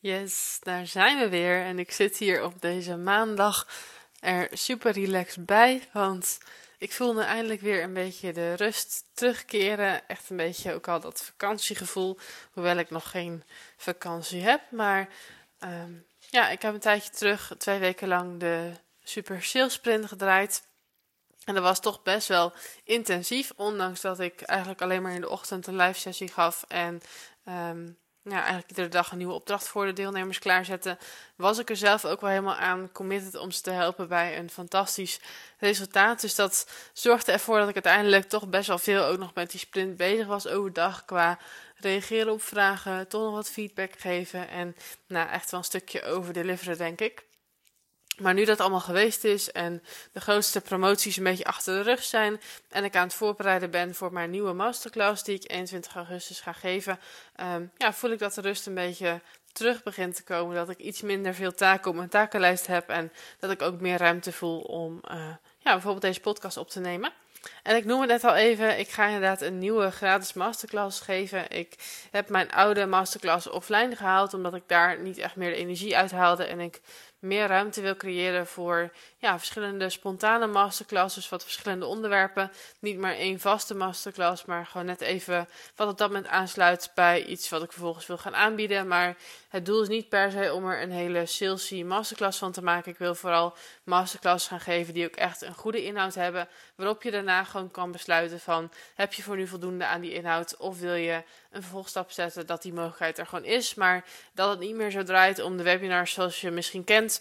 Yes, daar zijn we weer. En ik zit hier op deze maandag er super relaxed bij, want ik voel me eindelijk weer een beetje de rust terugkeren. Echt een beetje ook al dat vakantiegevoel, hoewel ik nog geen vakantie heb. Maar ehm, ja, ik heb een tijdje terug, twee weken lang, de Super Sales Sprint gedraaid. En dat was toch best wel intensief, ondanks dat ik eigenlijk alleen maar in de ochtend een live sessie gaf en um, ja, eigenlijk iedere dag een nieuwe opdracht voor de deelnemers klaarzetten, was ik er zelf ook wel helemaal aan committed om ze te helpen bij een fantastisch resultaat. Dus dat zorgde ervoor dat ik uiteindelijk toch best wel veel ook nog met die sprint bezig was overdag qua reageren op vragen, toch nog wat feedback geven en nou, echt wel een stukje over deliveren, denk ik. Maar nu dat allemaal geweest is en de grootste promoties een beetje achter de rug zijn en ik aan het voorbereiden ben voor mijn nieuwe masterclass die ik 21 augustus ga geven, ehm, ja, voel ik dat de rust een beetje terug begint te komen. Dat ik iets minder veel taken op mijn takenlijst heb en dat ik ook meer ruimte voel om uh, ja, bijvoorbeeld deze podcast op te nemen. En ik noem het net al even, ik ga inderdaad een nieuwe gratis masterclass geven. Ik heb mijn oude masterclass offline gehaald, omdat ik daar niet echt meer de energie uit haalde. En ik meer ruimte wil creëren voor ja, verschillende spontane masterclasses, wat verschillende onderwerpen. Niet maar één vaste masterclass, maar gewoon net even wat op dat moment aansluit bij iets wat ik vervolgens wil gaan aanbieden. Maar het doel is niet per se om er een hele salesy masterclass van te maken. Ik wil vooral masterclasses gaan geven die ook echt een goede inhoud hebben, waarop je daarna gewoon kan besluiten van heb je voor nu voldoende aan die inhoud of wil je een vervolgstap zetten dat die mogelijkheid er gewoon is, maar dat het niet meer zo draait om de webinars zoals je misschien kent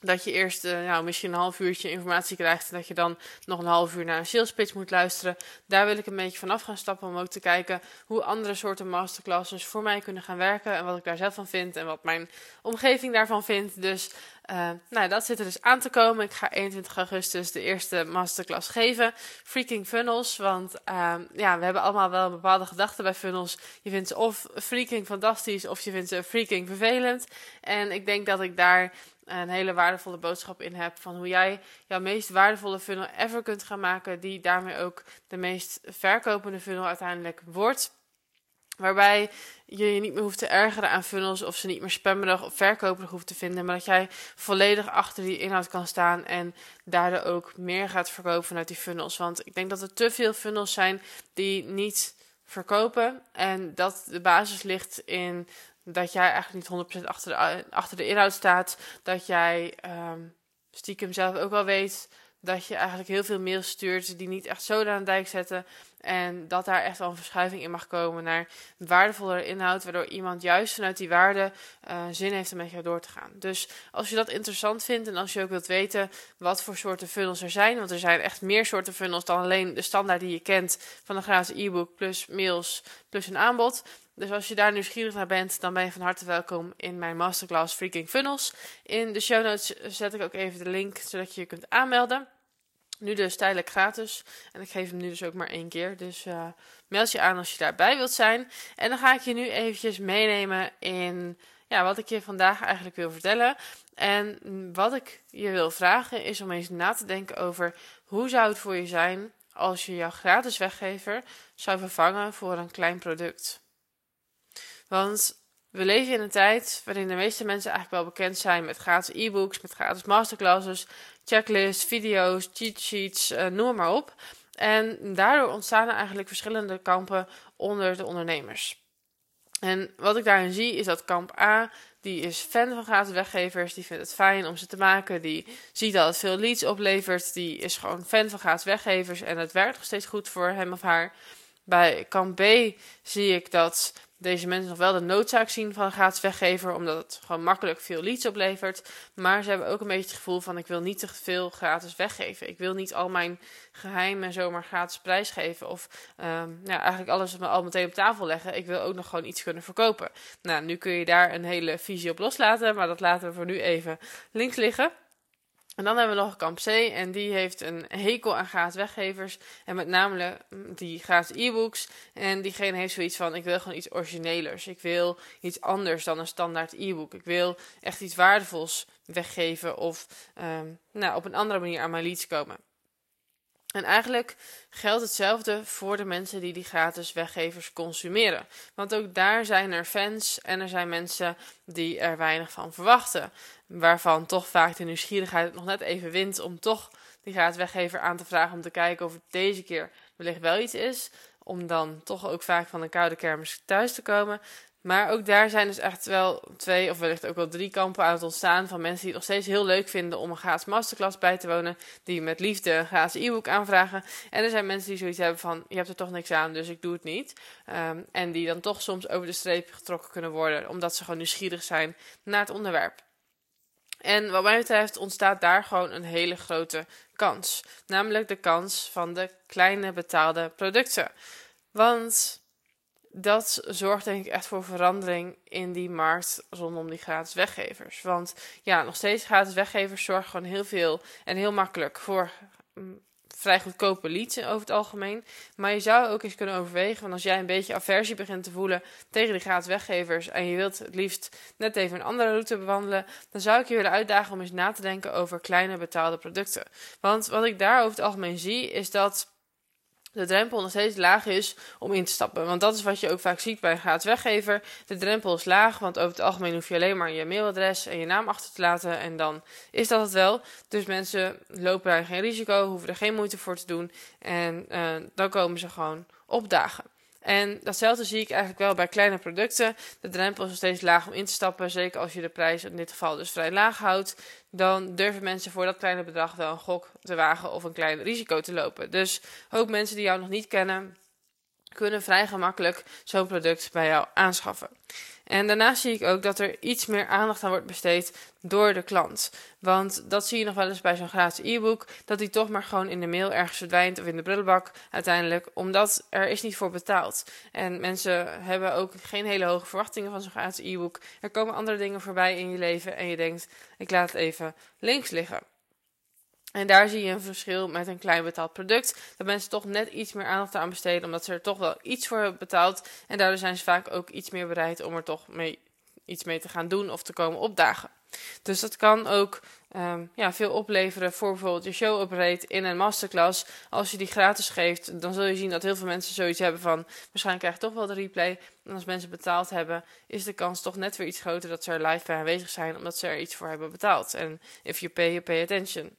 dat je eerst uh, nou, misschien een half uurtje informatie krijgt en dat je dan nog een half uur naar een sales pitch moet luisteren. Daar wil ik een beetje vanaf gaan stappen om ook te kijken hoe andere soorten masterclasses voor mij kunnen gaan werken en wat ik daar zelf van vind en wat mijn omgeving daarvan vindt. Dus uh, nou, dat zit er dus aan te komen. Ik ga 21 augustus de eerste masterclass geven. Freaking funnels. Want uh, ja, we hebben allemaal wel een bepaalde gedachten bij funnels. Je vindt ze of freaking fantastisch of je vindt ze freaking vervelend. En ik denk dat ik daar een hele waardevolle boodschap in heb van hoe jij jouw meest waardevolle funnel ever kunt gaan maken, die daarmee ook de meest verkopende funnel uiteindelijk wordt. Waarbij je je niet meer hoeft te ergeren aan funnels of ze niet meer spammerig of verkoperig hoeft te vinden, maar dat jij volledig achter die inhoud kan staan en daardoor ook meer gaat verkopen vanuit die funnels. Want ik denk dat er te veel funnels zijn die niet verkopen en dat de basis ligt in dat jij eigenlijk niet 100% achter de, achter de inhoud staat. Dat jij um, stiekem zelf ook wel weet dat je eigenlijk heel veel mails stuurt die niet echt zo aan de dijk zetten. En dat daar echt wel een verschuiving in mag komen naar waardevollere inhoud, waardoor iemand juist vanuit die waarde uh, zin heeft om met jou door te gaan. Dus als je dat interessant vindt en als je ook wilt weten wat voor soorten funnels er zijn, want er zijn echt meer soorten funnels dan alleen de standaard die je kent van een gratis e-book plus mails plus een aanbod. Dus als je daar nieuwsgierig naar bent, dan ben je van harte welkom in mijn masterclass Freaking Funnels. In de show notes zet ik ook even de link zodat je je kunt aanmelden. Nu dus tijdelijk gratis. En ik geef hem nu dus ook maar één keer. Dus uh, meld je aan als je daarbij wilt zijn. En dan ga ik je nu eventjes meenemen in ja, wat ik je vandaag eigenlijk wil vertellen. En wat ik je wil vragen is om eens na te denken over hoe zou het voor je zijn als je jouw gratis weggever zou vervangen voor een klein product. Want we leven in een tijd waarin de meeste mensen eigenlijk wel bekend zijn met gratis e-books, met gratis masterclasses, checklists, video's, cheat sheets, uh, noem maar op. En daardoor ontstaan er eigenlijk verschillende kampen onder de ondernemers. En wat ik daarin zie is dat kamp A, die is fan van gratis weggevers, die vindt het fijn om ze te maken, die ziet dat het veel leads oplevert, die is gewoon fan van gratis weggevers en het werkt nog steeds goed voor hem of haar. Bij kamp B zie ik dat deze mensen nog wel de noodzaak zien van een gratis weggever, omdat het gewoon makkelijk veel leads oplevert. Maar ze hebben ook een beetje het gevoel van: ik wil niet te veel gratis weggeven. Ik wil niet al mijn geheimen zomaar gratis prijsgeven. Of um, ja, eigenlijk alles al meteen op tafel leggen. Ik wil ook nog gewoon iets kunnen verkopen. Nou, nu kun je daar een hele visie op loslaten, maar dat laten we voor nu even links liggen. En dan hebben we nog Kamp C en die heeft een hekel aan gratis weggevers. En met name die gratis e-books. En diegene heeft zoiets van, ik wil gewoon iets originelers. Ik wil iets anders dan een standaard e-book. Ik wil echt iets waardevols weggeven of um, nou, op een andere manier aan mijn leads komen. En eigenlijk geldt hetzelfde voor de mensen die die gratis weggevers consumeren. Want ook daar zijn er fans en er zijn mensen die er weinig van verwachten. Waarvan toch vaak de nieuwsgierigheid nog net even wint om toch die weggever aan te vragen om te kijken of het deze keer wellicht wel iets is. Om dan toch ook vaak van een koude kermis thuis te komen. Maar ook daar zijn dus echt wel twee of wellicht ook wel drie kampen aan het ontstaan van mensen die het nog steeds heel leuk vinden om een gratis masterclass bij te wonen, die met liefde een e-book aanvragen. En er zijn mensen die zoiets hebben van, je hebt er toch niks aan, dus ik doe het niet. Um, en die dan toch soms over de streep getrokken kunnen worden, omdat ze gewoon nieuwsgierig zijn naar het onderwerp. En wat mij betreft ontstaat daar gewoon een hele grote kans. Namelijk de kans van de kleine betaalde producten. Want dat zorgt denk ik echt voor verandering in die markt rondom die gratis weggevers. Want ja, nog steeds gratis weggevers zorgen gewoon heel veel en heel makkelijk voor mm, vrij goedkope leads over het algemeen. Maar je zou ook eens kunnen overwegen, want als jij een beetje aversie begint te voelen tegen die gratis weggevers en je wilt het liefst net even een andere route bewandelen, dan zou ik je willen uitdagen om eens na te denken over kleine betaalde producten. Want wat ik daar over het algemeen zie, is dat de drempel nog steeds laag is om in te stappen. Want dat is wat je ook vaak ziet bij een gratis weggever. De drempel is laag, want over het algemeen hoef je alleen maar je mailadres en je naam achter te laten. En dan is dat het wel. Dus mensen lopen daar geen risico, hoeven er geen moeite voor te doen. En uh, dan komen ze gewoon opdagen. En datzelfde zie ik eigenlijk wel bij kleine producten. De drempel is steeds laag om in te stappen. Zeker als je de prijs in dit geval dus vrij laag houdt. Dan durven mensen voor dat kleine bedrag wel een gok te wagen of een klein risico te lopen. Dus ook mensen die jou nog niet kennen, kunnen vrij gemakkelijk zo'n product bij jou aanschaffen. En daarnaast zie ik ook dat er iets meer aandacht aan wordt besteed door de klant. Want dat zie je nog wel eens bij zo'n gratis e-book, dat die toch maar gewoon in de mail ergens verdwijnt of in de brullenbak uiteindelijk, omdat er is niet voor betaald. En mensen hebben ook geen hele hoge verwachtingen van zo'n gratis e-book. Er komen andere dingen voorbij in je leven en je denkt, ik laat het even links liggen. En daar zie je een verschil met een klein betaald product. Dat mensen toch net iets meer aandacht aan besteden, omdat ze er toch wel iets voor hebben betaald. En daardoor zijn ze vaak ook iets meer bereid om er toch mee, iets mee te gaan doen of te komen opdagen. Dus dat kan ook um, ja, veel opleveren voor bijvoorbeeld je show operate in een masterclass. Als je die gratis geeft, dan zul je zien dat heel veel mensen zoiets hebben van waarschijnlijk krijg je toch wel de replay. En als mensen betaald hebben, is de kans toch net weer iets groter dat ze er live bij aanwezig zijn, omdat ze er iets voor hebben betaald. En if you pay, you pay attention.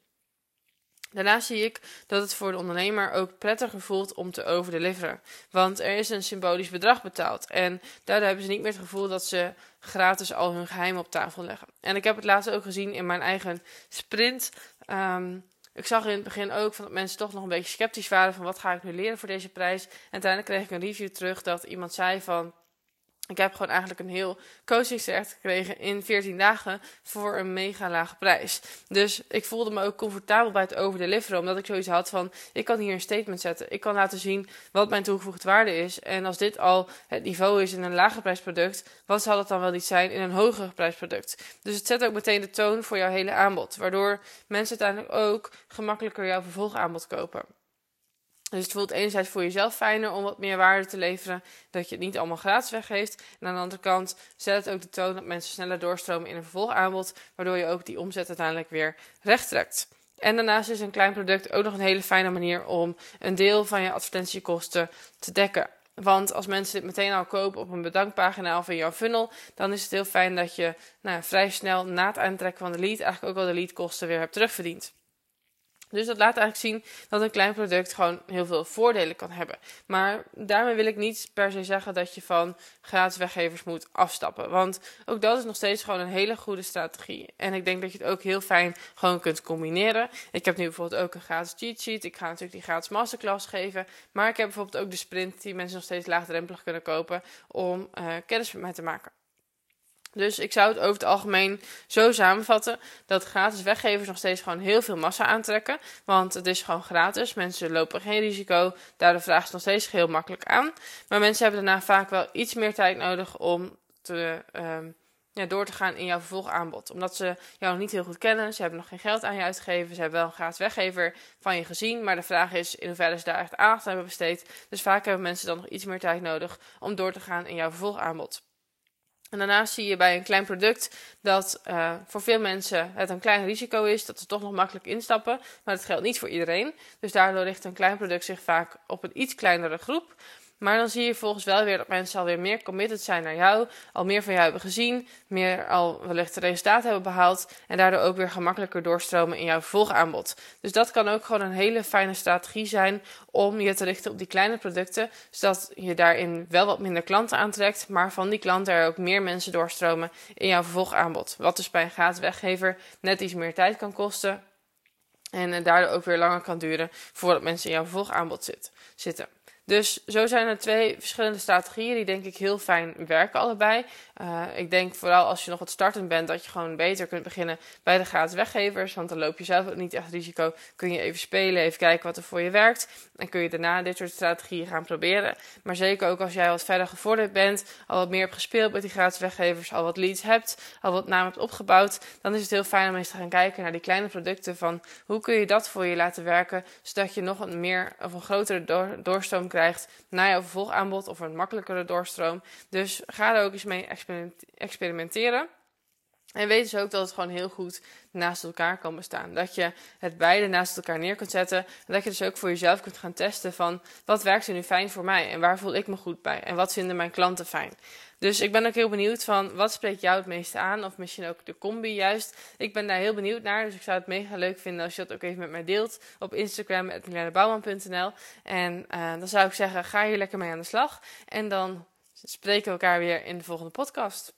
Daarnaast zie ik dat het voor de ondernemer ook prettiger voelt om te overdeliveren. Want er is een symbolisch bedrag betaald. En daardoor hebben ze niet meer het gevoel dat ze gratis al hun geheim op tafel leggen. En ik heb het laatst ook gezien in mijn eigen sprint. Um, ik zag in het begin ook van dat mensen toch nog een beetje sceptisch waren van wat ga ik nu leren voor deze prijs. En uiteindelijk kreeg ik een review terug dat iemand zei van ik heb gewoon eigenlijk een heel coachingstraject gekregen in 14 dagen voor een mega lage prijs. Dus ik voelde me ook comfortabel bij het overdeliveren, omdat ik zoiets had van, ik kan hier een statement zetten. Ik kan laten zien wat mijn toegevoegde waarde is. En als dit al het niveau is in een lager prijsproduct, wat zal het dan wel niet zijn in een hoger prijsproduct? Dus het zet ook meteen de toon voor jouw hele aanbod, waardoor mensen uiteindelijk ook gemakkelijker jouw vervolgaanbod kopen. Dus het voelt enerzijds voor jezelf fijner om wat meer waarde te leveren, dat je het niet allemaal gratis weggeeft. En aan de andere kant zet het ook de toon dat mensen sneller doorstromen in een vervolgaanbod, waardoor je ook die omzet uiteindelijk weer recht trekt. En daarnaast is een klein product ook nog een hele fijne manier om een deel van je advertentiekosten te dekken. Want als mensen dit meteen al kopen op een bedankpagina of in jouw funnel, dan is het heel fijn dat je nou, vrij snel na het aantrekken van de lead eigenlijk ook al de leadkosten weer hebt terugverdiend. Dus dat laat eigenlijk zien dat een klein product gewoon heel veel voordelen kan hebben. Maar daarmee wil ik niet per se zeggen dat je van gratis weggevers moet afstappen. Want ook dat is nog steeds gewoon een hele goede strategie. En ik denk dat je het ook heel fijn gewoon kunt combineren. Ik heb nu bijvoorbeeld ook een gratis cheat sheet. Ik ga natuurlijk die gratis masterclass geven. Maar ik heb bijvoorbeeld ook de sprint die mensen nog steeds laagdrempelig kunnen kopen om uh, kennis met mij te maken. Dus ik zou het over het algemeen zo samenvatten dat gratis weggevers nog steeds gewoon heel veel massa aantrekken. Want het is gewoon gratis. Mensen lopen geen risico. Daardoor vragen ze nog steeds heel makkelijk aan. Maar mensen hebben daarna vaak wel iets meer tijd nodig om te, um, ja, door te gaan in jouw vervolgaanbod. Omdat ze jou nog niet heel goed kennen. Ze hebben nog geen geld aan je uitgegeven. Ze hebben wel een gratis weggever van je gezien. Maar de vraag is in hoeverre ze daar echt aandacht aan hebben besteed. Dus vaak hebben mensen dan nog iets meer tijd nodig om door te gaan in jouw vervolgaanbod. En daarnaast zie je bij een klein product dat uh, voor veel mensen het een klein risico is, dat ze toch nog makkelijk instappen. Maar dat geldt niet voor iedereen. Dus daardoor richt een klein product zich vaak op een iets kleinere groep. Maar dan zie je volgens wel weer dat mensen alweer meer committed zijn naar jou, al meer van jou hebben gezien, meer al wellicht de resultaten hebben behaald en daardoor ook weer gemakkelijker doorstromen in jouw vervolgaanbod. Dus dat kan ook gewoon een hele fijne strategie zijn om je te richten op die kleine producten, zodat je daarin wel wat minder klanten aantrekt, maar van die klanten er ook meer mensen doorstromen in jouw vervolgaanbod. Wat dus bij een gratis weggever net iets meer tijd kan kosten en daardoor ook weer langer kan duren voordat mensen in jouw vervolgaanbod zitten. Dus zo zijn er twee verschillende strategieën die denk ik heel fijn werken allebei. Uh, ik denk vooral als je nog wat startend bent dat je gewoon beter kunt beginnen bij de gratis weggevers. Want dan loop je zelf ook niet echt risico. Kun je even spelen, even kijken wat er voor je werkt. En kun je daarna dit soort strategieën gaan proberen. Maar zeker ook als jij wat verder gevorderd bent, al wat meer hebt gespeeld met die gratis weggevers, al wat leads hebt, al wat naam hebt opgebouwd. Dan is het heel fijn om eens te gaan kijken naar die kleine producten van hoe kun je dat voor je laten werken. Zodat je nog een meer of een grotere door, doorstroom krijgt naar jouw vervolgaanbod of een makkelijkere doorstroom. Dus ga er ook eens mee experimenteren. En weet dus ook dat het gewoon heel goed naast elkaar kan bestaan. Dat je het beide naast elkaar neer kunt zetten. En dat je dus ook voor jezelf kunt gaan testen van wat werkt er nu fijn voor mij en waar voel ik me goed bij en wat vinden mijn klanten fijn. Dus ik ben ook heel benieuwd van wat spreekt jou het meeste aan of misschien ook de combi juist. Ik ben daar heel benieuwd naar, dus ik zou het mega leuk vinden als je dat ook even met mij deelt op Instagram @milanebouwman.nl. En uh, dan zou ik zeggen ga hier lekker mee aan de slag en dan spreken we elkaar weer in de volgende podcast.